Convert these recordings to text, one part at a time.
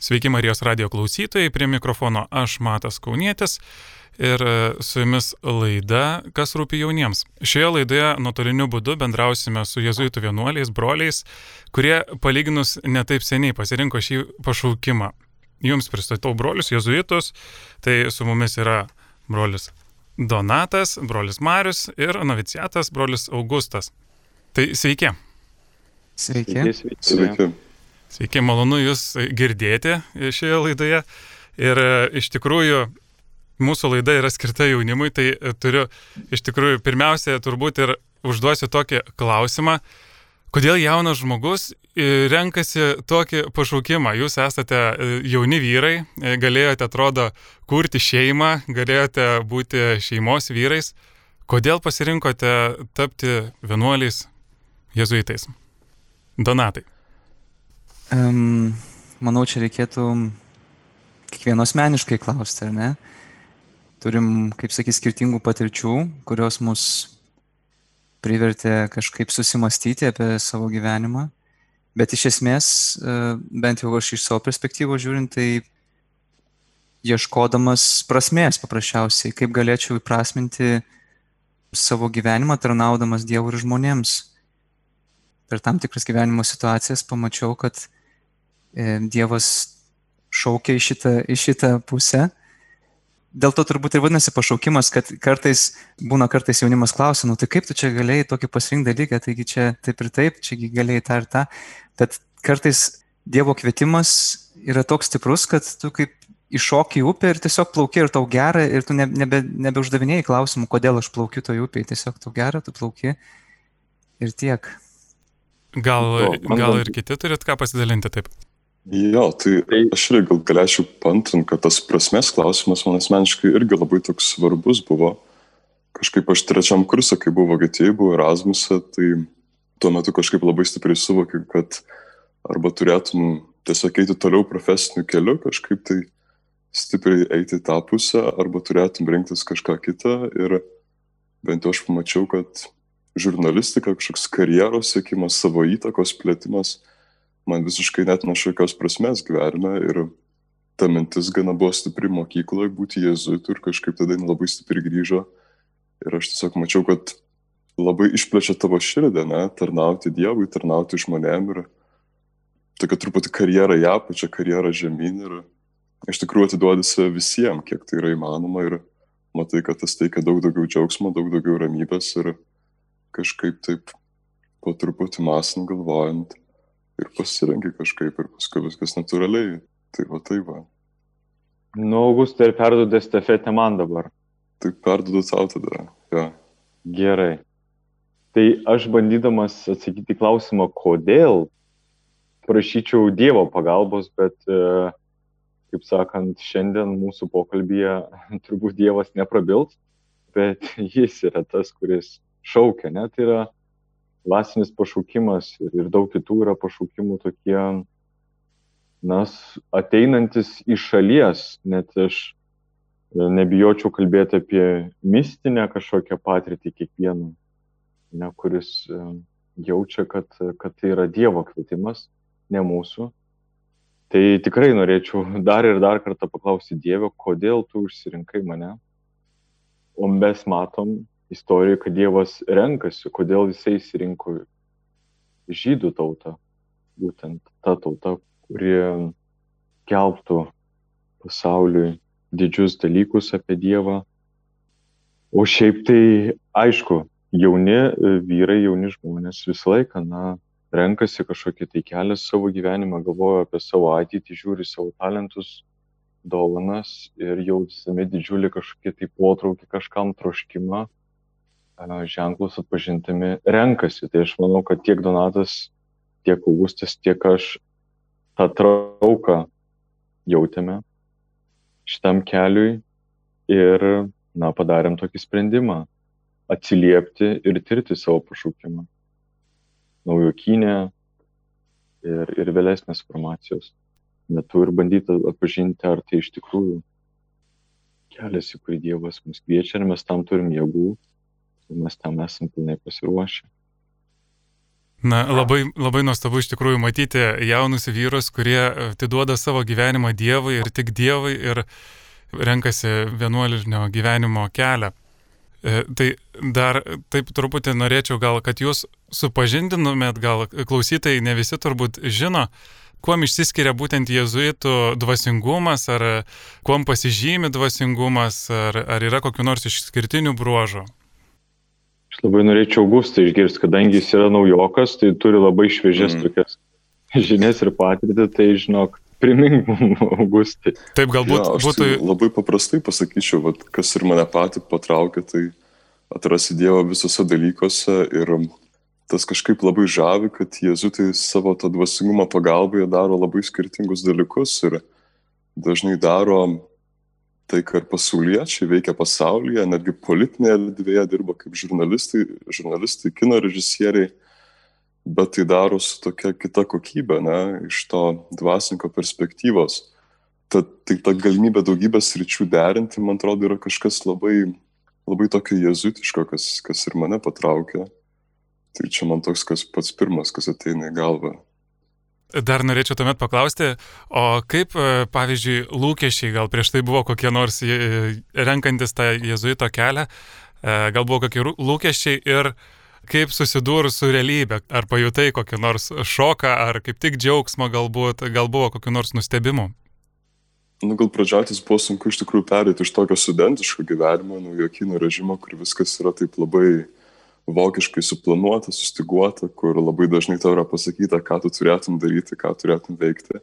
Sveiki Marijos radio klausytojai, prie mikrofono aš Matas Kaunietis ir e, su jumis laida Kas rūpi jauniems. Šioje laidoje nuotoliniu būdu bendrausime su jezuitų vienuoliais, broliais, kurie palyginus netaip seniai pasirinko šį pašaukimą. Jums pristatau brolius jezuitus, tai su mumis yra brolis Donatas, brolis Marius ir noviciatas brolis Augustas. Tai sveiki. Sveiki. Sveiki. sveiki. sveiki. Sveiki, malonu Jūs girdėti šioje laidoje. Ir e, iš tikrųjų, mūsų laida yra skirta jaunimui, tai e, turiu iš tikrųjų pirmiausia turbūt ir užduosiu tokį klausimą. Kodėl jaunas žmogus e, renkasi tokį pašaukimą? Jūs esate jauni vyrai, galėjote, atrodo, kurti šeimą, galėjote būti šeimos vyrais. Kodėl pasirinkote tapti vienuoliais jezuitais? Donatai. Um, manau, čia reikėtų kiekvieno asmeniškai klausti, ar ne? Turim, kaip sakys, skirtingų patirčių, kurios mus privertė kažkaip susimastyti apie savo gyvenimą. Bet iš esmės, e, bent jau aš iš savo perspektyvos žiūrint, tai ieškodamas prasmės paprasčiausiai, kaip galėčiau įprasminti savo gyvenimą tarnaudamas Dievui ir žmonėms. Per tam tikras gyvenimo situacijas pamačiau, kad Dievas šaukia į šitą, į šitą pusę. Dėl to turbūt ir vadinasi pašaukimas, kad kartais būna kartais jaunimas klausia, nu tai kaip tu čia galėjai tokį pasirinkti dalyką, taigi čia taip ir taip, čia galėjai tą ir tą. Bet kartais Dievo kvietimas yra toks stiprus, kad tu kaip iššoki į upę ir tiesiog plauki ir tau gera ir tu nebe, nebeuždavinėjai klausimų, kodėl aš plaukiu toje upėje, tiesiog tau gera, tu plauki ir tiek. Gal, gal ir kiti turit ką pasidalinti taip? Jo, tai, tai aš irgi gal galėčiau pantrinti, kad tas prasmės klausimas man asmeniškai irgi labai toks svarbus buvo. Kažkaip aš trečiam kursą, kai buvo Vokietijoje, buvo Erasmusą, tai tuo metu kažkaip labai stipriai suvokiu, kad arba turėtum tiesiog eiti toliau profesiniu keliu, kažkaip tai stipriai eiti tą pusę, arba turėtum rinktis kažką kitą. Ir bent jau aš pamačiau, kad žurnalistika, kažkoks karjeros sėkimas, savo įtakos plėtimas man visiškai net neša jokios prasmės gyvenime ir ta mintis gana buvo stipri mokykloje būti jezuitu ir kažkaip tada labai stipri grįžo. Ir aš tiesiog mačiau, kad labai išplečia tavo širdį, ne, tarnauti Dievui, tarnauti žmonėm ir tokia truputį karjera į apačią, karjera žemyn ir iš tikrųjų atiduodi save visiems, kiek tai yra įmanoma ir matai, kad tas teikia daug daugiau džiaugsmo, daug daugiau ramybės ir kažkaip taip po truputį masant galvojant, ir pasirenki kažkaip ir paskui viskas natūraliai. Tai va, tai va. Nu, Augustai, ir perduodė estafetę man dabar. Tai perduodu tau tada, ja. Gerai. Tai aš bandydamas atsakyti klausimą, kodėl, prašyčiau Dievo pagalbos, bet, e, kaip sakant, šiandien mūsų pokalbėje turbūt Dievas neprabils, bet jis yra tas, kuris šaukia, net tai yra dvasinis pašaukimas ir, ir daug kitų yra pašaukimų tokie, na, ateinantis iš šalies, net aš e, nebijočiau kalbėti apie mistinę kažkokią patirtį kiekvieną, ne, kuris e, jaučia, kad, kad tai yra Dievo kvietimas, ne mūsų. Tai tikrai norėčiau dar ir dar kartą paklausti Dievo, kodėl tu užsirinkai mane. O mes matom istorijoje, kad Dievas renkasi, kodėl jisai įsirinko žydų tautą, būtent ta tauta, kuri kelbtų pasauliui didžius dalykus apie Dievą. O šiaip tai, aišku, jauni vyrai, jauni žmonės visą laiką, na, renkasi kažkokį tai kelią savo gyvenimą, galvoja apie savo ateitį, žiūri savo talentus, dovanas ir jausdami didžiulį kažkokį tai potraukį, kažkam troškimą, ženklus atpažintami renkasi. Tai aš manau, kad tiek Donatas, tiek Augustas, tiek aš tą trauką jautėme šitam keliui ir, na, padarėm tokį sprendimą atsiliepti ir tirti savo pašaukimą. Naujokinė ir, ir vėlesnės formacijos metu ir bandyti atpažinti, ar tai iš tikrųjų kelias, į kurį Dievas mus kviečia, ar mes tam turim jėgų, mes tam esam pilnai pasiruošę. Na, labai, labai nuostabu iš tikrųjų matyti jaunus vyrus, kurie atiduoda savo gyvenimą Dievui ir tik Dievui ir renkasi vienuolinio gyvenimo kelią. E, tai dar taip truputį norėčiau gal, kad jūs supažindinumėt, gal klausytojai ne visi turbūt žino, kuom išsiskiria būtent jėzuitų dvasingumas, ar kuom pasižymi dvasingumas, ar, ar yra kokiu nors išskirtinių bruožų. Labai norėčiau Augustą išgirsti, kadangi jis yra naujokas, tai turi labai šviežias mm. tokias žinias ir patirtį, tai žinok, primink Augustai. Taip, galbūt ja, būtų. Tai labai paprastai pasakyčiau, vat, kas ir mane patį patraukė, tai atrasti Dievą visose dalykuose ir tas kažkaip labai žavi, kad jėzutai savo tą dvasingumą pagalboje daro labai skirtingus dalykus ir dažnai daro tai, ir pasauliečiai veikia pasaulyje, netgi politinėje erdvėje dirba kaip žurnalistai, žurnalistai, kino režisieriai, bet tai daro su tokia kita kokybė, ne, iš to dvasinko perspektyvos. Tad tai ta galimybė daugybės ryčių derinti, man atrodo, yra kažkas labai, labai tokio jezutiško, kas, kas ir mane patraukia. Tai čia man toks kas pats pirmas, kas ateina į galvą. Dar norėčiau tuomet paklausti, o kaip, e, pavyzdžiui, lūkesčiai, gal prieš tai buvo kokie nors e, renkantis tą jezuito kelią, e, gal buvo kokie lūkesčiai ir kaip susidūrus su realybė, ar pajutai kokį nors šoką, ar kaip tik džiaugsmą galbūt, gal buvo kokiu nors nustebimu? Nu, gal pradžiatis buvo sunku iš tikrųjų perėti iš tokio studentiško gyvenimo, naujokino režimo, kur viskas yra taip labai vokiškai suplanuota, sustiguota, kur labai dažnai tau yra pasakyta, ką tu turėtum daryti, ką turėtum veikti.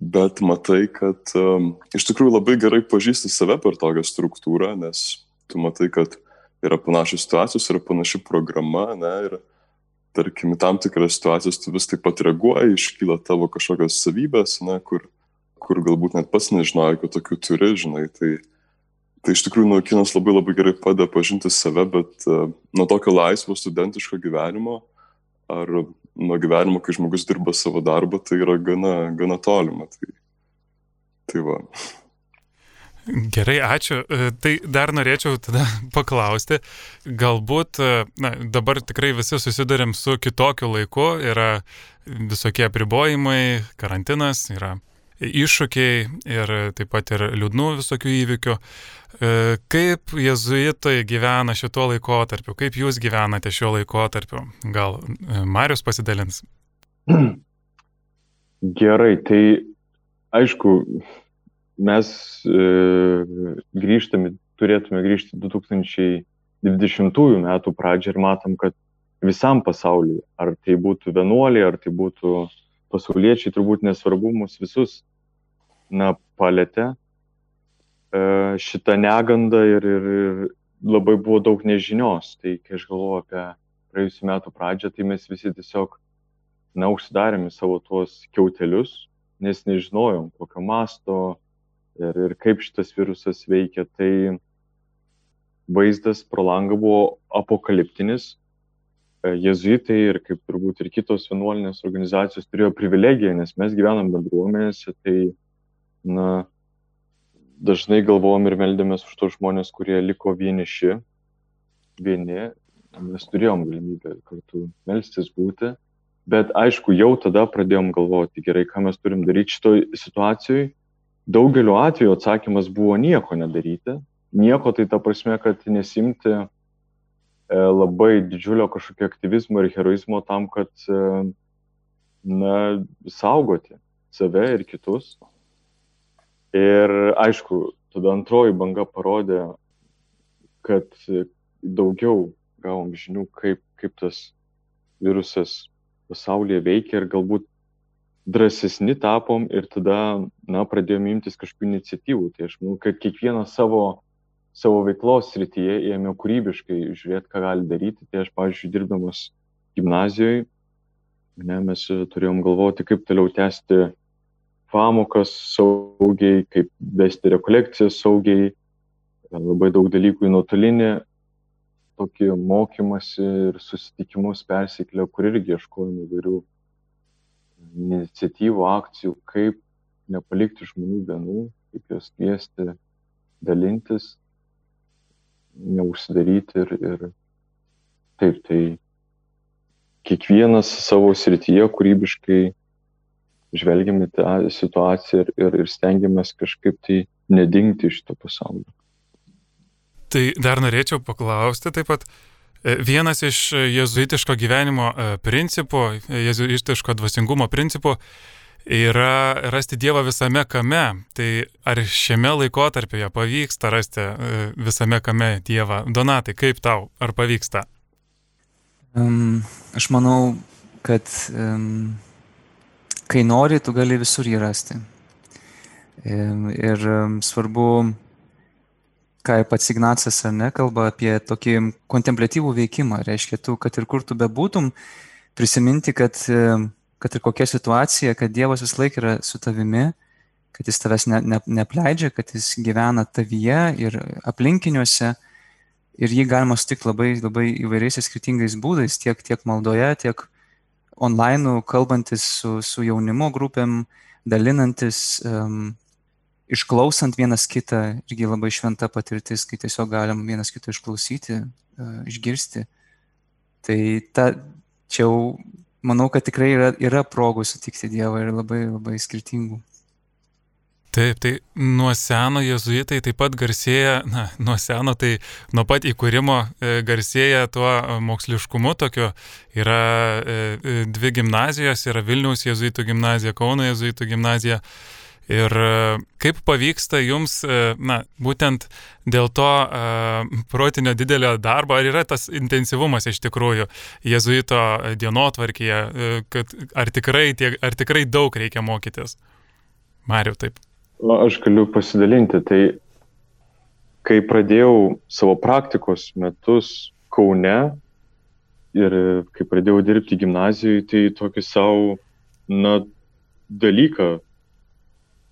Bet matai, kad um, iš tikrųjų labai gerai pažįsti save per tokią struktūrą, nes tu matai, kad yra panašios situacijos, yra panaši programa, ne, ir tarkim, tam tikras situacijas tu vis taip pat reaguoji, iškyla tavo kažkokios savybės, ne, kur, kur galbūt net pats nežinojai, kad tokių turi, žinai, tai Tai iš tikrųjų, nu, kinas labai labai gerai padeda pažinti save, bet uh, nuo tokio laisvo studentiško gyvenimo ar nuo gyvenimo, kai žmogus dirba savo darbą, tai yra gana, gana tolima. Tai, tai va. Gerai, ačiū. E, tai dar norėčiau tada paklausti, galbūt, e, na, dabar tikrai visi susidurėm su kitokiu laiku, yra visokie apribojimai, karantinas, yra iššūkiai ir taip pat ir liūdnų visokių įvykių. E, kaip jezuitai gyvena šituo laikotarpiu? Kaip jūs gyvenate šiuo laikotarpiu? Gal e, Marius pasidalins? Gerai, tai aišku, mes e, grįžtame, turėtume grįžti 2020 metų pradžią ir matom, kad visam pasauliu, ar tai būtų vienuoliai, ar tai būtų pasauliečiai, turbūt nesvarbu, mus visus, na, palėtė šitą negandą ir, ir, ir labai buvo daug nežinios. Tai kai aš galvoju apie praėjusiu metu pradžią, tai mes visi tiesiog, na, užsidarėme savo tuos keutelius, nes nežinojom, kokio masto ir, ir kaip šitas virusas veikia. Tai vaizdas pro langą buvo apokaliptinis. E, Jezuitai ir kaip turbūt ir kitos vienuolinės organizacijos turėjo privilegiją, nes mes gyvenam bendruomenėse, tai, na, dažnai galvojom ir meldėmės už tos žmonės, kurie liko vieniši, vieni, mes turėjom galimybę kartu melstis būti, bet aišku, jau tada pradėjom galvoti, gerai, ką mes turim daryti šitoj situacijai. Daugeliu atveju atsakymas buvo nieko nedaryti. Nieko tai ta prasme, kad nesimti e, labai didžiulio kažkokio aktyvizmo ir heroizmo tam, kad e, na, saugoti save ir kitus. Ir aišku, tada antroji banga parodė, kad daugiau gavom žinių, kaip, kaip tas virusas pasaulyje veikia ir galbūt drąsesni tapom ir tada, na, pradėjom imtis kažkokių iniciatyvų. Tai aš manau, kad kiekvienas savo, savo veiklos srityje ėmė kūrybiškai žiūrėti, ką gali daryti. Tai aš, pavyzdžiui, dirbdamas gimnazijoje, ne, mes turėjom galvoti, kaip toliau tęsti pamokas saugiai, kaip vesti rekolekcijas saugiai, labai daug dalykų į nuotolinį tokį mokymasi ir susitikimus persiklę, kur irgi ieškojame įvairių iniciatyvų, akcijų, kaip nepalikti žmonių vienų, kaip juos kviesti, dalintis, neužsidaryti ir, ir taip, tai kiekvienas savo srityje kūrybiškai žvelgiame tą situaciją ir, ir, ir stengiamės kažkaip tai nedingti iš to pasaulio. Tai dar norėčiau paklausti taip pat, e, vienas iš jezuitiško gyvenimo e, principų, jezuitiško dvasingumo principų yra rasti Dievą visame kame. Tai ar šiame laikotarpyje pavyksta rasti e, visame kame Dievą? Donatai, kaip tau? Ar pavyksta? Um, aš manau, kad um, kai nori, tu gali visur jį rasti. Ir svarbu, ką pats Ignacas ar ne, kalba apie tokį kontemplatyvų veikimą. Reiškia, tu, kad ir kur tu bebūtum, prisiminti, kad, kad ir kokia situacija, kad Dievas vis laik yra su tavimi, kad jis tavęs ne, ne, nepleidžia, kad jis gyvena tavyje ir aplinkiniuose. Ir jį galima sutikti labai, labai įvairiais ir skirtingais būdais, tiek, tiek maldoje, tiek online, kalbantis su, su jaunimo grupėm, dalinantis, um, išklausant vienas kitą, irgi labai šventa patirtis, kai tiesiog galim vienas kitą išklausyti, uh, išgirsti. Tai ta, čia jau manau, kad tikrai yra, yra progų sutikti Dievą ir labai, labai skirtingų. Taip, tai nuo seno jezuitai taip pat garsėja, na, nuo seno tai nuo pat įkūrimo e, garsėja tuo e, moksliškumu tokiu. Yra e, dvi gimnazijos, yra Vilniaus jezuitų gimnazija, Kauno jezuitų gimnazija. Ir kaip pavyksta jums, na, būtent dėl to protinio didelio darbo, ar yra tas intensyvumas iš tikrųjų jezuito dienotvarkyje, kad ar tikrai, tiek, ar tikrai daug reikia mokytis? Mariu, taip. Aš galiu pasidalinti. Tai kai pradėjau savo praktikos metus Kaune ir kai pradėjau dirbti gimnazijoje, tai tokį savo, na, dalyką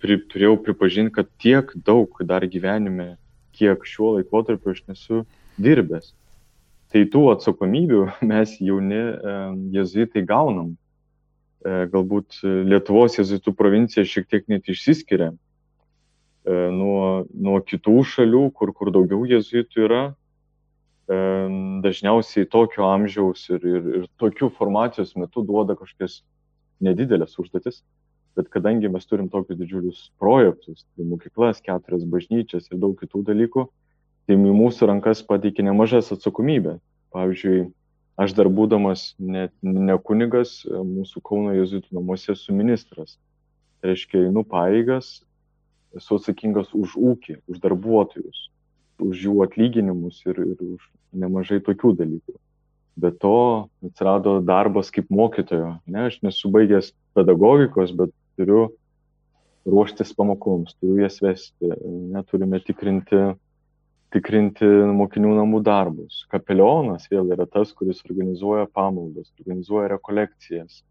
pri, turėjau pripažinti, kad tiek daug dar gyvenime, kiek šiuo laikotarpiu aš nesu dirbęs. Tai tų atsakomybių mes jauni e, jezuitai gaunam. E, galbūt Lietuvos jezuitų provincija šiek tiek net išsiskiria E, nuo, nuo kitų šalių, kur, kur daugiau jezuitų yra. E, dažniausiai tokio amžiaus ir, ir, ir tokių formacijos metu duoda kažkokias nedidelės užduotis, bet kadangi mes turim tokius didžiulius projektus, tai mokyklas, keturias bažnyčias ir daug kitų dalykų, tai į mūsų rankas pateikė nemažas atsakomybę. Pavyzdžiui, aš dar būdamas ne, ne kunigas, mūsų Kauno jezuitų namuose esu ministras. Tai reiškia, einu pareigas esu atsakingas už ūkį, už darbuotojus, už jų atlyginimus ir, ir už nemažai tokių dalykų. Be to atsirado darbas kaip mokytojo. Ne, aš nesu baigęs pedagogikos, bet turiu ruoštis pamokoms, turiu jas vesti, neturime tikrinti, tikrinti mokinių namų darbus. Kapelionas vėl yra tas, kuris organizuoja pamaldas, organizuoja rekolekcijas,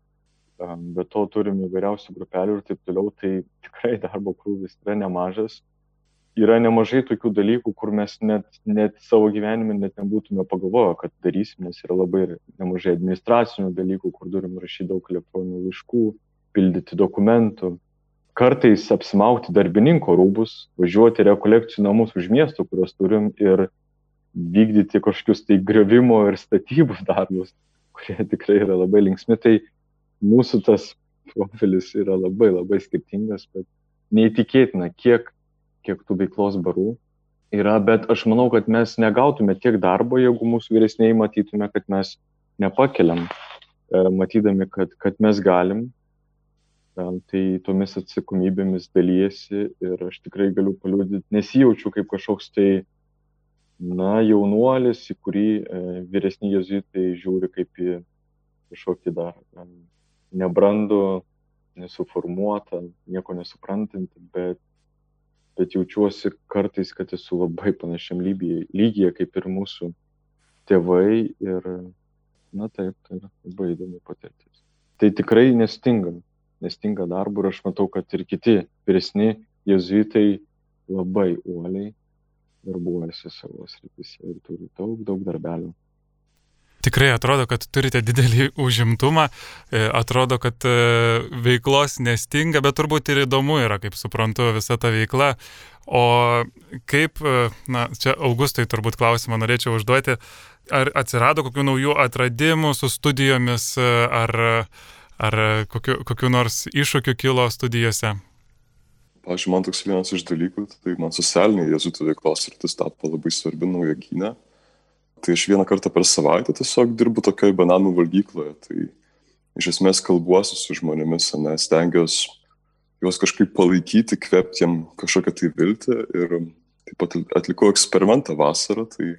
be to turim įvairiausių grupelių ir taip toliau, tai tikrai darbo krūvis yra nemažas. Yra nemažai tokių dalykų, kur mes net, net savo gyvenime net nebūtume pagalvoję, kad darysim, nes yra labai nemažai administracinių dalykų, kur turim rašyti daug elektroninių laiškų, pildyti dokumentų. Kartais apsimauti darbininko rūbus, važiuoti rekolekcijų namus už miestų, kuriuos turim ir vykdyti kažkokius tai grevimo ir statybų darbus, kurie tikrai yra labai linksmi. Tai mūsų tas profilis yra labai labai skirtingas, bet neįtikėtina, kiek, kiek tų veiklos barų yra, bet aš manau, kad mes negautume tiek darbo, jeigu mūsų vyresniai matytume, kad mes nepakeliam, e, matydami, kad, kad mes galim, e, tai tomis atsakomybėmis dalyjasi ir aš tikrai galiu paliūdyti, nesijaučiu kaip kažkoks tai, na, jaunuolis, į kurį e, vyresni jezuitai žiūri kaip į kažkokį dar nebrandų, nesuformuotą, nieko nesuprantanti, bet, bet jaučiuosi kartais, kad esu labai panašiam lygyje, lygyje kaip ir mūsų tėvai ir, na taip, tai yra labai įdomi patirtis. Tai tikrai nestinga, nestinga darbo ir aš matau, kad ir kiti vyresni jezuitai labai uoliai darbuojasi savo srityse ir turi daug, daug darbelių. Tikrai atrodo, kad turite didelį užimtumą, e, atrodo, kad e, veiklos nestinga, bet turbūt ir įdomu yra, kaip suprantu, visa ta veikla. O kaip, e, na, čia Augustui turbūt klausimą norėčiau užduoti, ar atsirado kokių naujų atradimų su studijomis, ar, ar kokiu, kokiu nors iššūkiu kilo studijose? Pavyzdžiui, man toks vienas iš dalykų, tai man socialinė jezuitų veiklos rytis tapo labai svarbi naujokinė Tai aš vieną kartą per savaitę tiesiog dirbu tokioje bananų valgykloje. Tai iš esmės kalbuosi su žmonėmis, ne, stengiuosi juos kažkaip palaikyti, kvepti jiem kažkokią tai viltį. Ir taip pat atlikau eksperimentą vasarą, tai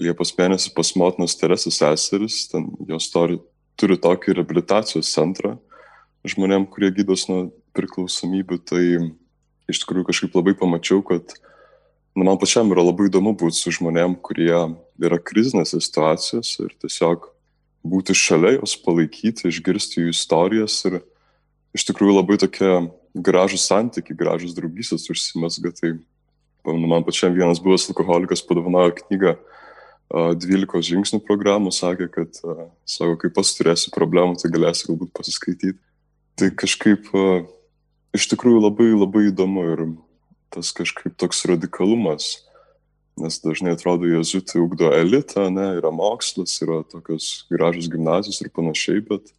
Liepos mėnesį pas motinos Teresės seseris, ten jos turi, turi tokį rehabilitacijos centrą žmonėm, kurie gydos nuo priklausomybių. Tai iš tikrųjų kažkaip labai pamačiau, kad nu, man pačiam yra labai įdomu būti su žmonėm, kurie yra krizinėse situacijose ir tiesiog būti šalia jos, palaikyti, išgirsti jų istorijas ir iš tikrųjų labai tokie gražus santykiai, gražus draugysės užsimasga. Tai nu, man pačiam vienas buvęs alkoholikas padovanojo knygą 12 žingsnių programų, sakė, kad, sako, kai pats turėsi problemų, tai galėsi galbūt pasiskaityti. Tai kažkaip iš tikrųjų labai labai įdomu ir tas kažkaip toks radikalumas, nes dažnai atrodo, jezuitai ugdo elitą, ne, yra mokslas, yra tokios gražios gimnazijos ir panašiai, bet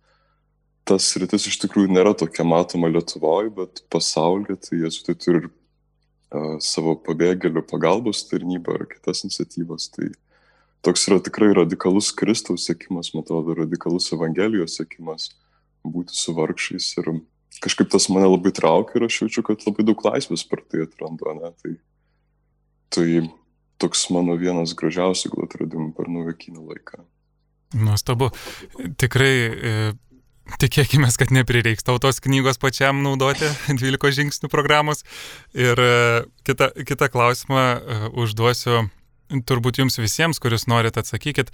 tas rytis iš tikrųjų nėra tokia matoma Lietuvoje, bet pasaulyje tai jezuitai turi ir uh, savo pabėgėlių pagalbos tarnybą ar kitas iniciatyvas. Tai toks yra tikrai radikalus Kristaus sėkimas, man atrodo, radikalus Evangelijos sėkimas būti su vargšiais ir kažkaip tas mane labai traukia ir aš jaučiu, kad labai daug laisvės per tai atrandu, ne? Tai, tai toks mano vienas gražiausių gal atradimų per nuvekinį laiką. Nuostabu. Tikrai e, tikėkime, kad neprireiks tautos knygos pačiam naudoti 12 žingsnių programos. Ir e, kitą, kitą klausimą e, užduosiu turbūt jums visiems, kuris norit atsakykit,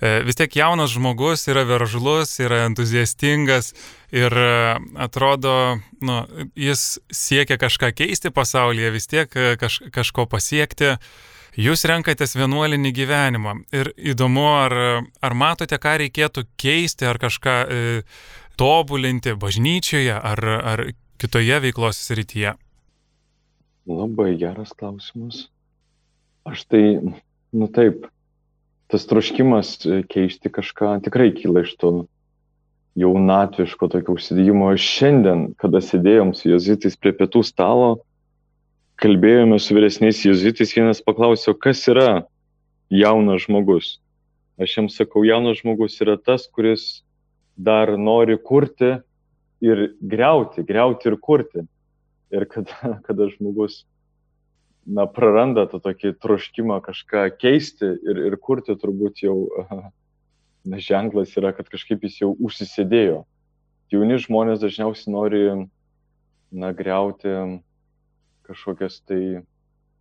e, vis tiek jaunas žmogus yra veržlus, yra entuziastingas ir e, atrodo, nu, jis siekia kažką keisti pasaulyje, vis tiek e, kaž, kažko pasiekti. Jūs renkatės vienuolinį gyvenimą ir įdomu, ar, ar matote, ką reikėtų keisti, ar kažką e, tobulinti bažnyčioje, ar, ar kitoje veiklos srityje? Labai geras klausimas. Aš tai, nu taip, tas troškimas e, keisti kažką tikrai kyla iš to jaunatviško tokio užsidėjimo. Šiandien, kada sėdėjom su jezitais prie pietų stalo, kalbėjome su vyresniais jezitais, vienas paklausė, kas yra jaunas žmogus. Aš jam sakau, jaunas žmogus yra tas, kuris dar nori kurti ir greuti, greuti ir kurti. Ir kada, kada žmogus na, praranda tą tokį troškimą kažką keisti ir, ir kurti, turbūt jau na, ženklas yra, kad kažkaip jis jau užsisėdėjo. Jauni žmonės dažniausiai nori nagriauti kažkokias tai,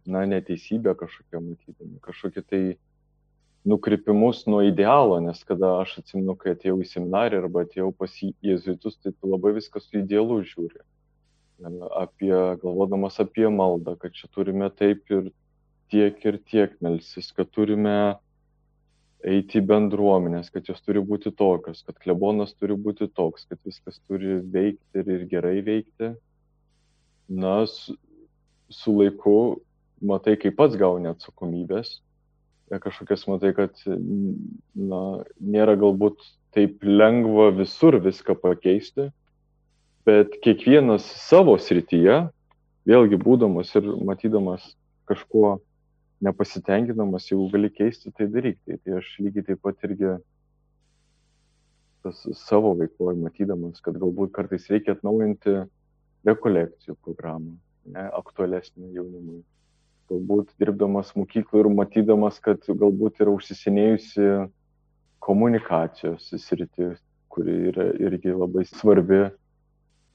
na, neteisybę kažkokią matydami, kažkokį tai nukrypimus nuo idealo, nes kada aš atsimenu, kai atėjau į seminariją arba atėjau pas jėzuitus, tai tu labai viskas su idealu žiūri apie, galvodamas apie maldą, kad čia turime taip ir tiek ir tiek melsis, kad turime eiti į bendruomenės, kad jos turi būti tokios, kad klebonas turi būti toks, kad viskas turi veikti ir, ir gerai veikti. Na, su, laiku matai, kaip pats gauni atsakomybės, kažkokias matai, kad na, nėra galbūt taip lengva visur viską pakeisti, bet kiekvienas savo srityje, vėlgi būdamas ir matydamas kažkuo nepasitenkinamas, jeigu gali keisti, tai daryk. Tai, tai aš lygiai taip pat irgi tas savo veikloje matydamas, kad galbūt kartais reikia atnaujinti rekolekcijų programą, ne, aktualesnį jaunimui. Galbūt dirbdamas mokykloje ir matydamas, kad galbūt yra užsisenėjusi komunikacijos sritis, kuri yra irgi labai svarbi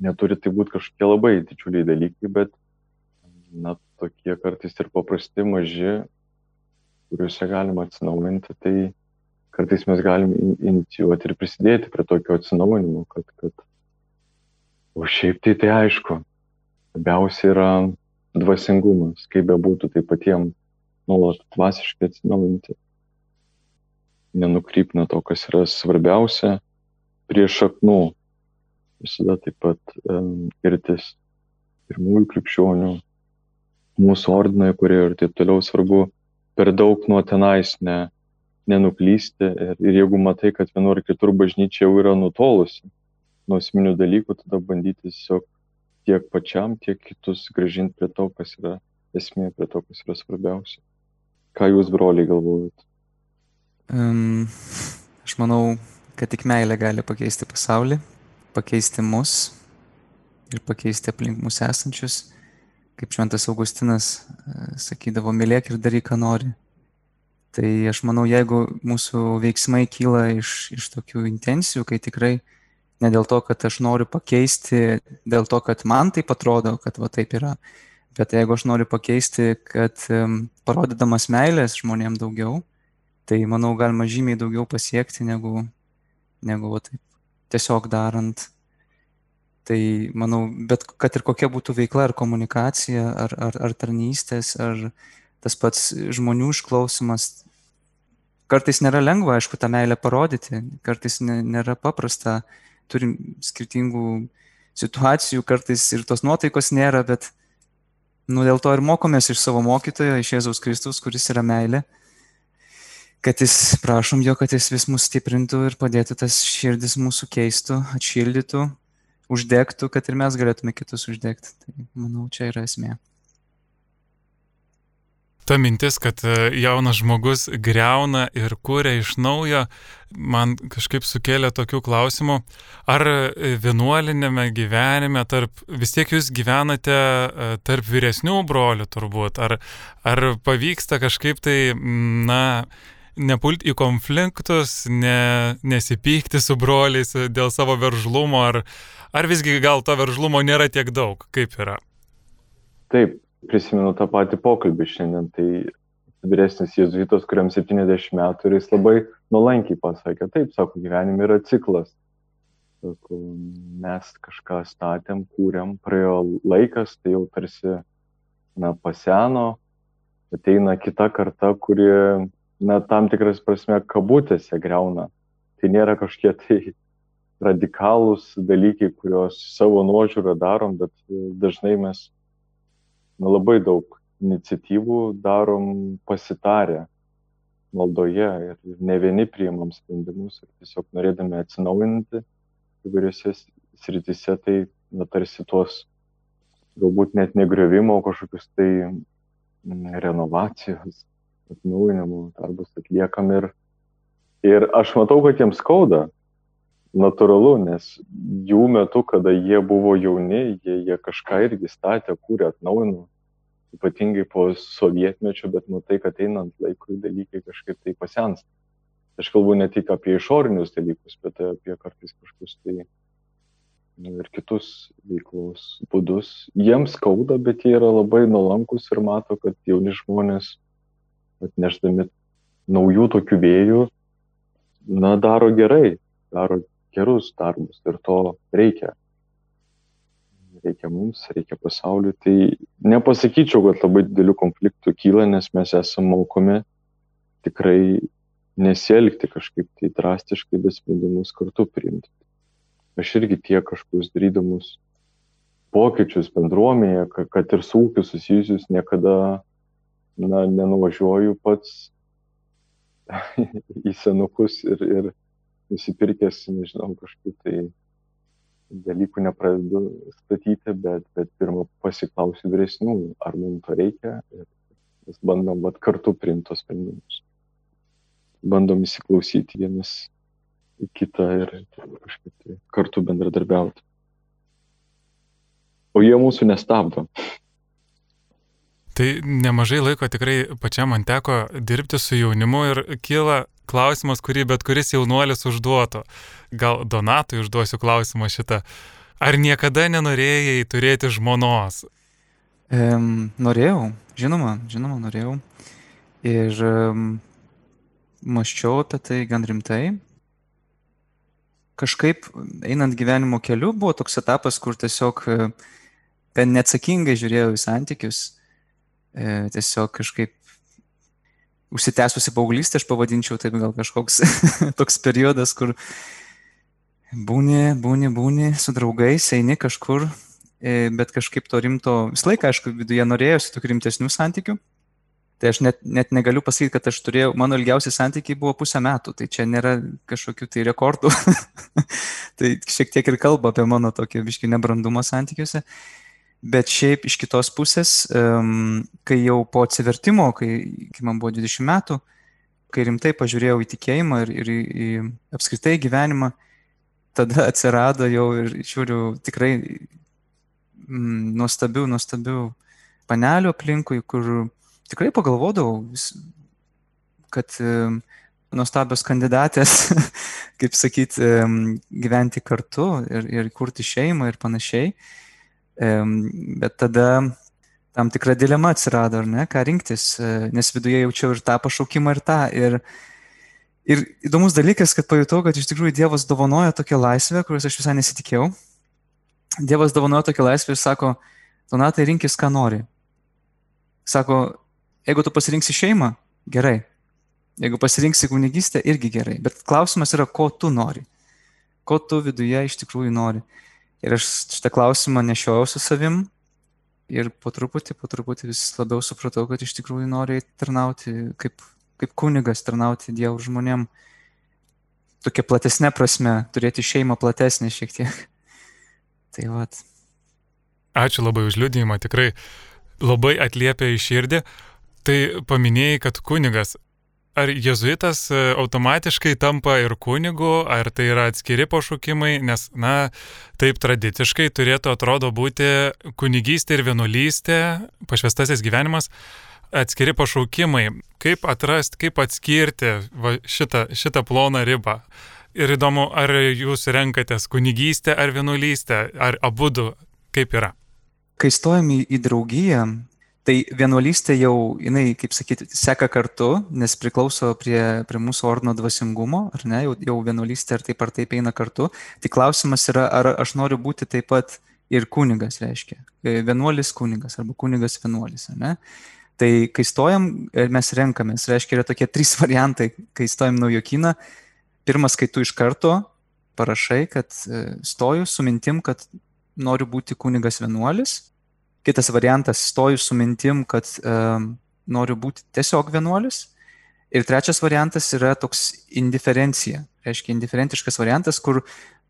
neturi tai būti kažkokie labai didžiuliai dalykai, bet, na, tokie kartais ir paprasti, maži, kuriuose galima atsinaujinti, tai kartais mes galim inicijuoti ir prisidėti prie tokio atsinaujinimo, kad, kad, o šiaip tai tai aišku, labiausiai yra dvasingumas, kaip be būtų, tai patiems nuolat dvasiškai atsinaujinti. nenukryp nuo to, kas yra svarbiausia, prie šaknų. Visada taip pat um, irtis pirmųjų krikščionių, mūsų ordinai, kurie ir taip toliau svarbu per daug nuo tenais ne, nenuklysti. Ir, ir jeigu matai, kad vienur ar kitur bažnyčia jau yra nutolusi nuo esminių dalykų, tada bandyti tiesiog tiek pačiam, tiek kitus gražinti prie to, kas yra esmė, prie to, kas yra svarbiausia. Ką jūs, broliai, galvojate? Um, aš manau, kad tik meilė gali pakeisti pasaulį, pakeisti mus ir pakeisti aplink mus esančius. Kaip šventas Augustinas e, sakydavo, mylėk ir daryk, ką nori. Tai aš manau, jeigu mūsų veiksmai kyla iš, iš tokių intencijų, kai tikrai ne dėl to, kad aš noriu pakeisti, dėl to, kad man tai atrodo, kad va taip yra, bet jeigu aš noriu pakeisti, kad um, parodydamas meilės žmonėm daugiau, tai manau galima žymiai daugiau pasiekti negu, negu va taip tiesiog darant. Tai manau, bet kad ir kokia būtų veikla ar komunikacija, ar, ar, ar tarnystės, ar tas pats žmonių išklausimas, kartais nėra lengva, aišku, tą meilę parodyti, kartais nėra paprasta, turim skirtingų situacijų, kartais ir tos nuotaikos nėra, bet nu, dėl to ir mokomės iš savo mokytojo, iš Jėzaus Kristus, kuris yra meilė, kad jis, prašom jo, kad jis vis mus stiprintų ir padėtų tas širdis mūsų keistų, atšildytų, uždegtų, kad ir mes galėtume kitus uždegti. Tai manau, čia yra esmė ta mintis, kad e, jaunas žmogus greuna ir kūrė iš naujo, man kažkaip sukėlė tokių klausimų. Ar e, vienuolinėme gyvenime, tarp, vis tiek jūs gyvenate e, tarp vyresnių brolių turbūt, ar, ar pavyksta kažkaip tai, na, nepulti į konfliktus, ne, nesipykti su broliais dėl savo veržlumo, ar, ar visgi gal to veržlumo nėra tiek daug, kaip yra? Taip, prisimenu tą patį pokalbį šiandien, tai vyresnis jėzuitas, kuriam 70 metų ir jis labai nuolankiai pasakė, taip, sako, gyvenime yra ciklas. Sako, mes kažką statėm, kūrėm, praėjo laikas, tai jau tarsi, na, paseno, ateina kita karta, kuri, na, tam tikras prasme, kabutėse greuna. Tai nėra kažkiek tai radikalūs dalykai, kuriuos savo nuožiūrą darom, bet dažnai mes labai daug iniciatyvų darom pasitarę maldoje ir, ne vieni priimam sprendimus ir tiesiog norėdami atsinaujinti įvairiose sritise, tai na, tarsi tuos galbūt net negriovimo kažkokius tai renovacijos, atnaujinimo darbus atliekam ir, ir aš matau, kad jiems skauda, natūralu, nes jų metu, kada jie buvo jauni, jie, jie kažką irgi statė, kūrė, atnaujino, ypatingai po sovietmečio, bet matai, kad einant laikui dalykai kažkaip tai pasensta. Aš kalbu ne tik apie išorinius dalykus, bet apie kartais kažkokius tai nu, ir kitus veiklos būdus. Jiems skauda, bet jie yra labai nuolankus ir mato, kad jauni žmonės atnešdami naujų tokių vėjų, na, daro gerai, daro gerus darbus ir to reikia. Reikia mums, reikia pasauliu. Tai nepasakyčiau, kad labai didelių konfliktų kyla, nes mes esame mokomi tikrai nesielgti kažkaip tai drastiškai, bet sprendimus kartu priimti. Aš irgi tiek kažkokius darydamus pokyčius bendruomenėje, kad ir su ūkiu susijusius, niekada na, nenuvažiuoju pats į senukus ir, ir nusipirkęs, nežinau, kažkokių tai dalykų nepradedu statyti, bet, bet pirmą pasiklausiu vyresnių, ar mums to reikia ir mes bandom vat, kartu priimti tos sprendimus. Bandom įsiklausyti vienas į kitą ir kažkaip tai kartu bendradarbiauti. O jie mūsų nestabdo. Tai nemažai laiko tikrai pačiam man teko dirbti su jaunimu ir kyla klausimas, kurį bet kuris jaunuolis užduotų. Gal Donatui užduosiu klausimą šitą. Ar niekada nenorėjai turėti žmonos? Um, norėjau, žinoma, žinoma, norėjau. Ir um, maščiau apie tai gan rimtai. Kažkaip einant gyvenimo keliu buvo toks etapas, kur tiesiog gan neatsakingai žiūrėjau į santykius E, tiesiog kažkaip užsitęsusi paauglystė, aš pavadinčiau taip gal kažkoks toks periodas, kur būni, būni, būni su draugais, eini kažkur, e, bet kažkaip to rimto, visą laiką, aišku, viduje norėjosi tokių rimtesnių santykių. Tai aš net, net negaliu pasakyti, kad aš turėjau, mano ilgiausi santykiai buvo pusę metų, tai čia nėra kažkokių tai rekordų. tai šiek tiek ir kalba apie mano tokį biški nebrandumą santykiuose. Bet šiaip iš kitos pusės, um, kai jau po atsivertimo, kai, kai man buvo 20 metų, kai rimtai pažiūrėjau į tikėjimą ir, ir į, į apskritai gyvenimą, tada atsirado jau ir žiūriu tikrai mm, nuostabių, nuostabių panelių aplinkui, kur tikrai pagalvodavau, kad nuostabios kandidatės, kaip sakyti, gyventi kartu ir, ir kurti šeimą ir panašiai. Bet tada tam tikra dilema atsirado, ar ne, ką rinktis, e, nes viduje jaučiau ir tą pašaukimą, ir tą. Ir, ir įdomus dalykas, kad pajutau, kad iš tikrųjų Dievas dovanoja tokią laisvę, kurios aš visai nesitikėjau. Dievas dovanoja tokią laisvę ir sako, Donatai rinkis, ką nori. Sako, Jeigu tu pasirinksi šeimą, gerai. Jeigu pasirinksi kunigystę, irgi gerai. Bet klausimas yra, ko tu nori. Ko tu viduje iš tikrųjų nori. Ir aš šitą klausimą nešiojau su savim. Ir po truputį, po truputį vis labiau supratau, kad iš tikrųjų nori tarnauti kaip, kaip kunigas, tarnauti Dievo žmonėm. Tokia platesnė prasme, turėti šeimą platesnė šiek tiek. Tai vad. Ačiū labai už liūdėjimą, tikrai labai atliepia į širdį. Tai paminėjai, kad kunigas. Ar jezuitas e, automatiškai tampa ir kunigu, ar tai yra atskiri pašaukimai, nes, na, taip tradiciškai turėtų atrodo būti kunigystė ir vienuolystė, pašvestasis gyvenimas, atskiri pašaukimai. Kaip atrasti, kaip atskirti va, šitą, šitą ploną ribą? Ir įdomu, ar jūs renkatės kunigystę ar vienuolystę, ar abu du, kaip yra? Kai stojam į, į draugiją, Tai vienuolystė jau, jinai, kaip sakyti, seka kartu, nes priklauso prie, prie mūsų ordino dvasingumo, ar ne, jau, jau vienuolystė ar taip ar taip eina kartu. Tik klausimas yra, ar aš noriu būti taip pat ir kunigas, reiškia. E, vienuolis kunigas arba kunigas vienuolis, ar ne? Tai kai stojam, e, mes renkamės, reiškia, yra tokie trys variantai, kai stojam naujokyną. Pirmas, kai tu iš karto parašai, kad e, stoju su mintim, kad noriu būti kunigas vienuolis Kitas variantas - stoju su mintim, kad um, noriu būti tiesiog vienuolis. Ir trečias variantas yra toks indiferencija. Reiškia, indiferentiškas variantas, kur,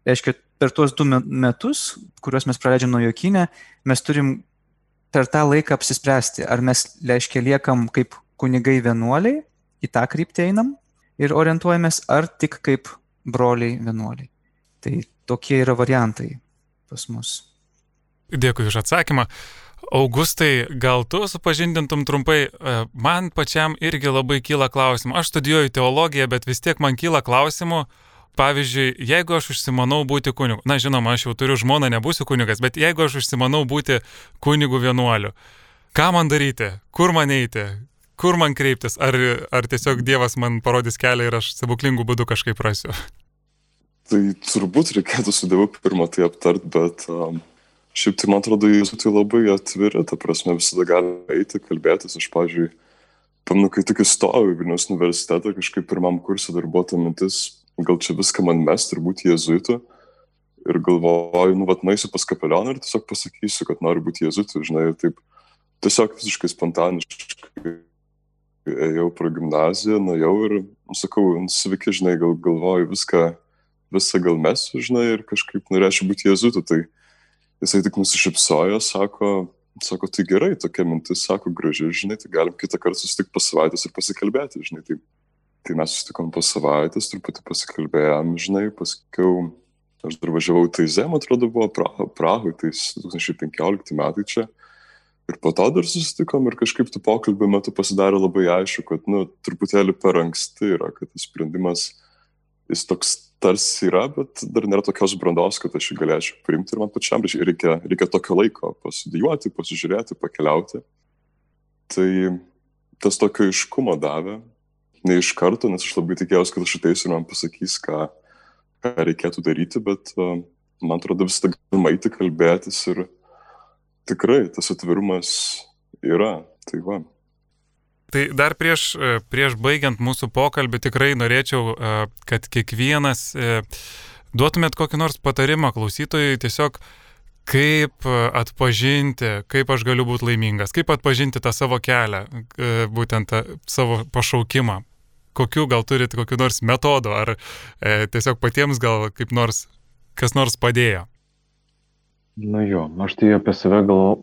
reiškia, per tuos du metus, kuriuos mes praleidžiam nuo jokinę, mes turim per tą laiką apsispręsti, ar mes, reiškia, liekam kaip kunigai vienuoliai, į tą kryptį einam ir orientuojamės, ar tik kaip broliai vienuoliai. Tai tokie yra variantai pas mus. Dėkui už atsakymą. Augustai, gal tu supažindintum trumpai, e, man pačiam irgi labai kyla klausimų. Aš studijuoju teologiją, bet vis tiek man kyla klausimų. Pavyzdžiui, jeigu aš užsimanau būti kunigu, na žinoma, aš jau turiu žmoną, nebūsiu kunigas, bet jeigu aš užsimanau būti kunigu vienuoliu, ką man daryti, kur man eiti, kur man kreiptis, ar, ar tiesiog Dievas man parodys kelią ir aš stebuklingų būdų kažkaip rasiu? Tai turbūt reikėtų su Dievu pirmą tai aptart, bet um, Šiaip tai man atrodo, jėzuitai tai labai atviri, ta prasme visada gali eiti, kalbėtis. Aš, pavyzdžiui, pamenu, kai tik įstojau į Vilnius universitetą, kažkaip pirmam kursui dar buvo ta mintis, gal čia viską man mest ir būti jėzuitu. Ir galvoju, nu, vat, naisiu pas kapelioną ir tiesiog pasakysiu, kad noriu būti jėzuitu, žinai, taip tiesiog visiškai spontaniškai ėjau pro gimnaziją, nuėjau ir, nu, sakau, nu, sveiki, žinai, gal galvoju viską, visą gal mesiu, žinai, ir kažkaip norėčiau būti jėzuitu. Tai jisai tik nusišypsojo, sako, sako, tai gerai, tokia mintis, sako, graži, žinai, tai galim kitą kartą susitikti po savaitės ir pasikalbėti, žinai. Tai, tai mes susitikom po savaitės, truputį pasikalbėjom, žinai, paskiau aš dar važiavau į Taizę, man atrodo, buvo Prahoj, tai 2015 metai čia. Ir po to dar susitikom ir kažkaip tų pokalbių metu pasidarė labai aišku, kad, nu, truputėlį per anksti yra, kad tas sprendimas, jis toks tarsi yra, bet dar nėra tokios brandos, kad aš jį galėčiau priimti ir man pačiam reikia, reikia tokio laiko pasidijuoti, pasižiūrėti, pakeliauti. Tai tas tokio iškumo davė, ne iš karto, nes aš labai tikėjausi, kad aš ateisiu ir man pasakys, ką, ką reikėtų daryti, bet uh, man atrodo visada galima eiti kalbėtis ir tikrai tas atvirumas yra. Tai va. Tai dar prieš, prieš baigiant mūsų pokalbį tikrai norėčiau, kad kiekvienas duotumėt kokį nors patarimą klausytojui tiesiog kaip atpažinti, kaip aš galiu būti laimingas, kaip atpažinti tą savo kelią, būtent tą savo pašaukimą. Kokiu gal turit kokiu nors metodu, ar e, tiesiog patiems gal kaip nors, kas nors padėjo? Nu jo, aš tai apie save gal,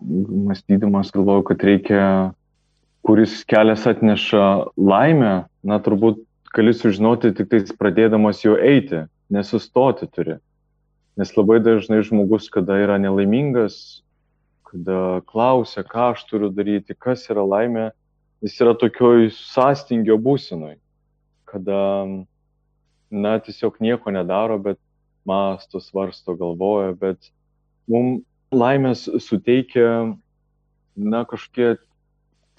mąstydamas galvoju, kad reikia, kuris kelias atneša laimę, na turbūt gali sužinoti tik tais pradėdamas jo eiti, nesustoti turi. Nes labai dažnai žmogus, kada yra nelaimingas, kada klausia, ką aš turiu daryti, kas yra laimė, jis yra tokioj sąstingio būsenoj, kada, na, tiesiog nieko nedaro, bet masto, svarsto, galvoja, bet mums laimės suteikia, na, kažkokie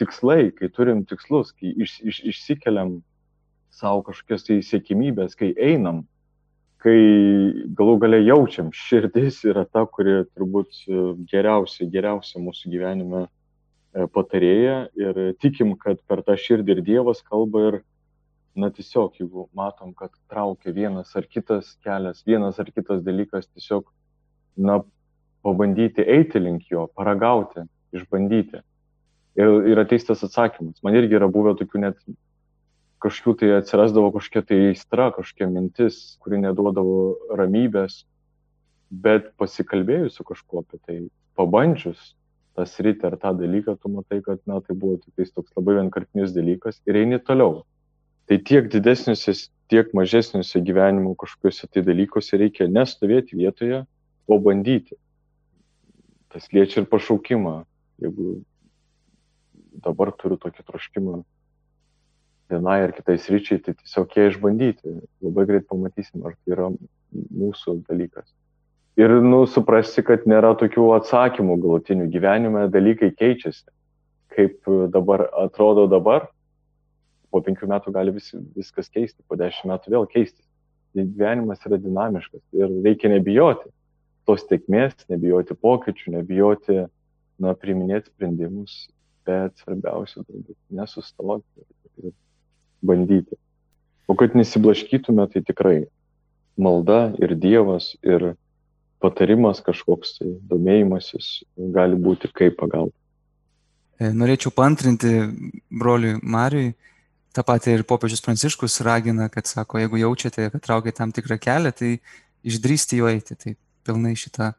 tikslai, kai turim tikslus, kai iš, iš, išsikeliam savo kažkokias tai siekimybės, kai einam kai galų gale jaučiam, širdis yra ta, kuri turbūt geriausia, geriausia mūsų gyvenime e, patarėja ir tikim, kad per tą širdį ir Dievas kalba ir, na tiesiog, jeigu matom, kad traukia vienas ar kitas kelias, vienas ar kitas dalykas, tiesiog, na, pabandyti eiti link jo, paragauti, išbandyti. Ir, ir ateis tas atsakymas. Man irgi yra buvę tokių net kažkokių tai atsirasdavo kažkokia tai aistra, kažkokia mintis, kuri neduodavo ramybės, bet pasikalbėjus su kažkuo apie tai, pabandžius tą sritį ar tą dalyką, tu matai, kad, na, tai buvo tik toks labai vienkartinis dalykas ir eini toliau. Tai tiek didesniuose, tiek mažesniuose gyvenimo kažkokiuose tai dalykuose reikia nestovėti vietoje, o bandyti. Tas liečia ir pašaukimą. Jeigu dabar turiu tokį troškimą vienai ar kitai sričiai, tai tiesiog ją išbandyti. Labai greit pamatysim, ar tai yra mūsų dalykas. Ir, nu, suprasti, kad nėra tokių atsakymų galutinių gyvenime, dalykai keičiasi. Kaip dabar atrodo dabar, po penkių metų gali vis, viskas keisti, po dešimt metų vėl keistis. Gyvenimas yra dinamiškas ir reikia nebijoti tos tekmės, nebijoti pokyčių, nebijoti, na, priminėti sprendimus, bet svarbiausia, turbūt, nesustoti ir bandyti. O kad nesiblaškytume, tai tikrai malda ir Dievas ir patarimas kažkoks, tai domėjimasis gali būti kaip pagalba. E, norėčiau pantrinti broliui Mariui, tą patį ir popiežius Pranciškus ragina, kad sako, jeigu jaučiate, kad traukia tam tikrą kelią, tai išdrysti jo eiti, tai pilnai šitą.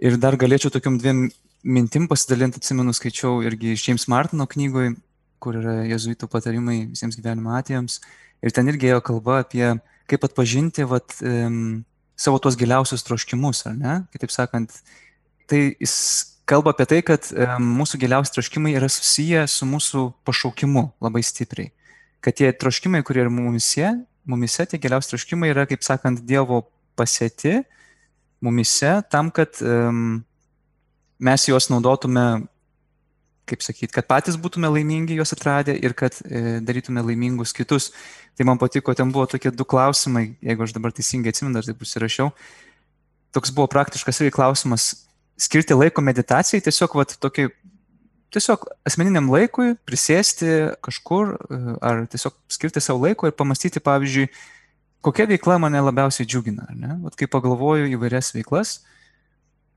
Ir dar galėčiau tokiam dviem mintim pasidalinti, atsimenu, skaičiau irgi iš James Martino knygoje kur yra jezuitų patarimai visiems gyvenimo atėjams. Ir ten irgi ėjo kalba apie kaip atpažinti vat, um, savo tuos giliausius troškimus, ar ne? Kitaip sakant, tai jis kalba apie tai, kad um, mūsų giliausi troškimai yra susiję su mūsų pašaukimu labai stipriai. Kad tie troškimai, kurie yra mumise, mumise tie giliausi troškimai yra, kaip sakant, Dievo pasėti mumise tam, kad um, mes juos naudotume kaip sakyt, kad patys būtume laimingi juos atradę ir kad e, darytume laimingus kitus. Tai man patiko, ten buvo tokie du klausimai, jeigu aš dabar teisingai atsimenu, dar taip užsirašiau. Toks buvo praktiškas irgi klausimas - skirti laiko meditacijai, tiesiog, vat, tokį, tiesiog asmeniniam laikui prisėsti kažkur e, ar tiesiog skirti savo laiko ir pamastyti, pavyzdžiui, kokia veikla mane labiausiai džiugina. Vat, kai pagalvoju įvairias veiklas,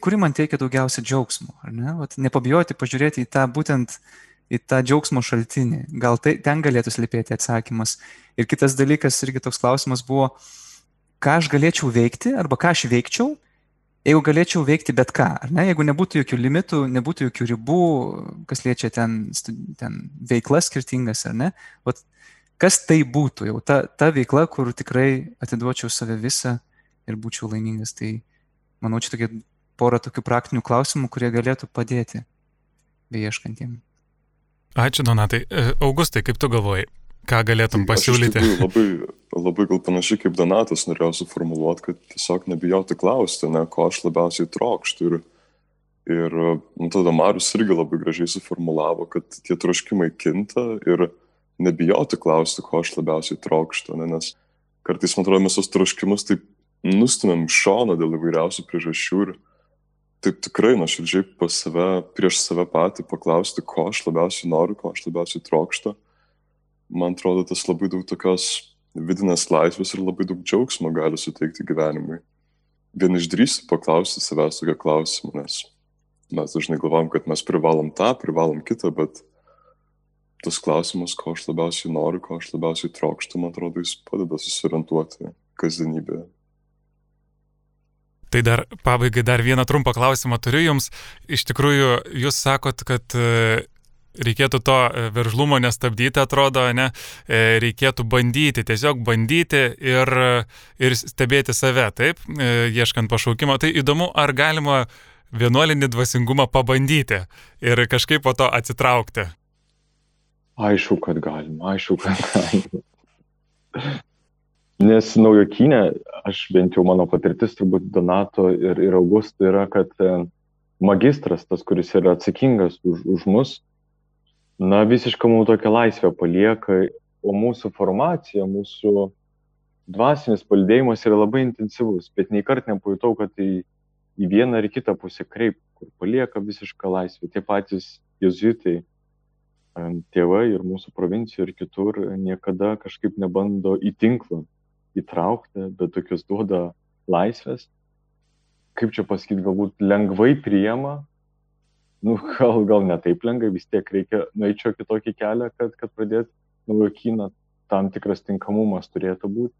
kuri man teikia daugiausia džiaugsmo, ar ne? Vat nepabijoti pažiūrėti į tą būtent į tą džiaugsmo šaltinį. Gal tai ten galėtų slypėti atsakymas. Ir kitas dalykas, irgi toks klausimas buvo, ką aš galėčiau veikti arba ką aš veikčiau, jeigu galėčiau veikti bet ką, ar ne? Jeigu nebūtų jokių limitų, nebūtų jokių ribų, kas liečia ten, ten veiklas skirtingas, ar ne? Vat, kas tai būtų jau ta, ta veikla, kur tikrai atiduočiau save visą ir būčiau laimingas. Tai manau, čia tokie porą tokių praktinių klausimų, kurie galėtų padėti beieškantiem. Ačiū, Donatai. E, Augustai, kaip tu galvoji, ką galėtum pasiūlyti? Tai labai, labai gal panašiai kaip Donatas norėjau suformuoluoti, kad tiesiog nebijoti klausti, ne, ko aš labiausiai trokštų. Ir, ir nu, tada Marius irgi labai gražiai suformulavo, kad tie troškimai kinta ir nebijoti klausti, ko aš labiausiai trokštų, ne, nes kartais, man atrodo, mes tos troškimus taip nustumėm šoną dėl įvairiausių priežasčių ir taip tikrai nuoširdžiai pas save, prieš save patį paklausti, ko aš labiausiai noriu, ko aš labiausiai trokštu. man atrodo, tas labai daug tokios vidinės laisvės ir labai daug džiaugsmo gali suteikti gyvenimui. Vien išdrįsti paklausti savęs tokio klausimą, nes mes dažnai galvom, kad mes privalom tą, privalom kitą, bet tas klausimas, ko aš labiausiai noriu, ko aš labiausiai trokštu, man atrodo, jis padeda susiorientuoti kasdienybėje. Tai dar pabaigai dar vieną trumpą klausimą turiu jums. Iš tikrųjų, jūs sakot, kad reikėtų to e, veržlumo nestabdyti, atrodo, ne, e, reikėtų bandyti, tiesiog bandyti ir, ir stebėti save, taip, e, ieškant pašaukimo. Tai įdomu, ar galima vienuolinį dvasingumą pabandyti ir kažkaip po to atsitraukti. Aišku, kad galima, aišku, kad galima. Nes naujokinė, aš bent jau mano patirtis turbūt Donato ir, ir Augusto yra, kad magistras, tas, kuris yra atsakingas už, už mus, na, visiškai mums tokią laisvę palieka, o mūsų formacija, mūsų dvasinis palidėjimas yra labai intensyvus, bet nei kart nepajutau, kad tai į vieną ar kitą pusę kreip, kur palieka visišką laisvę. Tie patys jezuitai, tėvai ir mūsų provincijoje ir kitur niekada kažkaip nebando į tinklą įtraukti, bet tokius duoda laisvės. Kaip čia pasakyti, galbūt lengvai priema, nu, gal, gal ne taip lengvai, vis tiek reikia nueičio kitokį kelią, kad, kad pradėt naujokyną, tam tikras tinkamumas turėtų būti,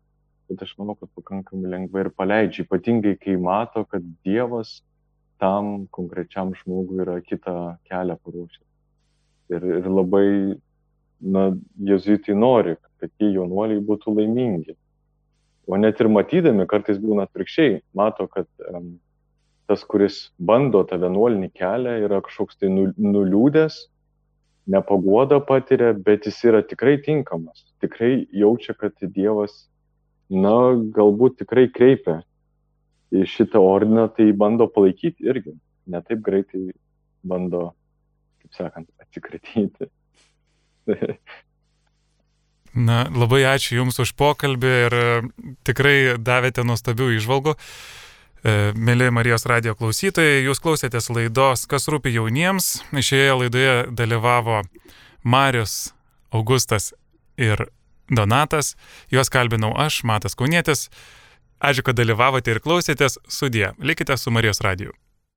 bet aš manau, kad pakankamai lengvai ir paleidžia, ypatingai kai mato, kad Dievas tam konkrečiam žmogui yra kitą kelią paruošęs. Ir, ir labai, na, jezuitai nori, kad tie jaunuoliai būtų laimingi. O net ir matydami, kartais būna atvirkščiai, mato, kad um, tas, kuris bando tą vienuolinį kelią, yra kažkoks tai nu, nuliūdęs, nepagoda patiria, bet jis yra tikrai tinkamas. Tikrai jaučia, kad Dievas, na, galbūt tikrai kreipia į šitą ordiną, tai bando palaikyti irgi. Ne taip greitai bando, kaip sakant, atsikratyti. Na, labai ačiū Jums už pokalbį ir tikrai davėte nuostabių išvalgų. E, mėly Marijos radio klausytojai, jūs klausėtės laidos Kas rūpi jauniems. Šioje laidoje dalyvavo Marius, Augustas ir Donatas. Juos kalbinau aš, Matas Kaunietis. Ačiū, kad dalyvavote ir klausėtės. Sudie. Likite su Marijos radiju.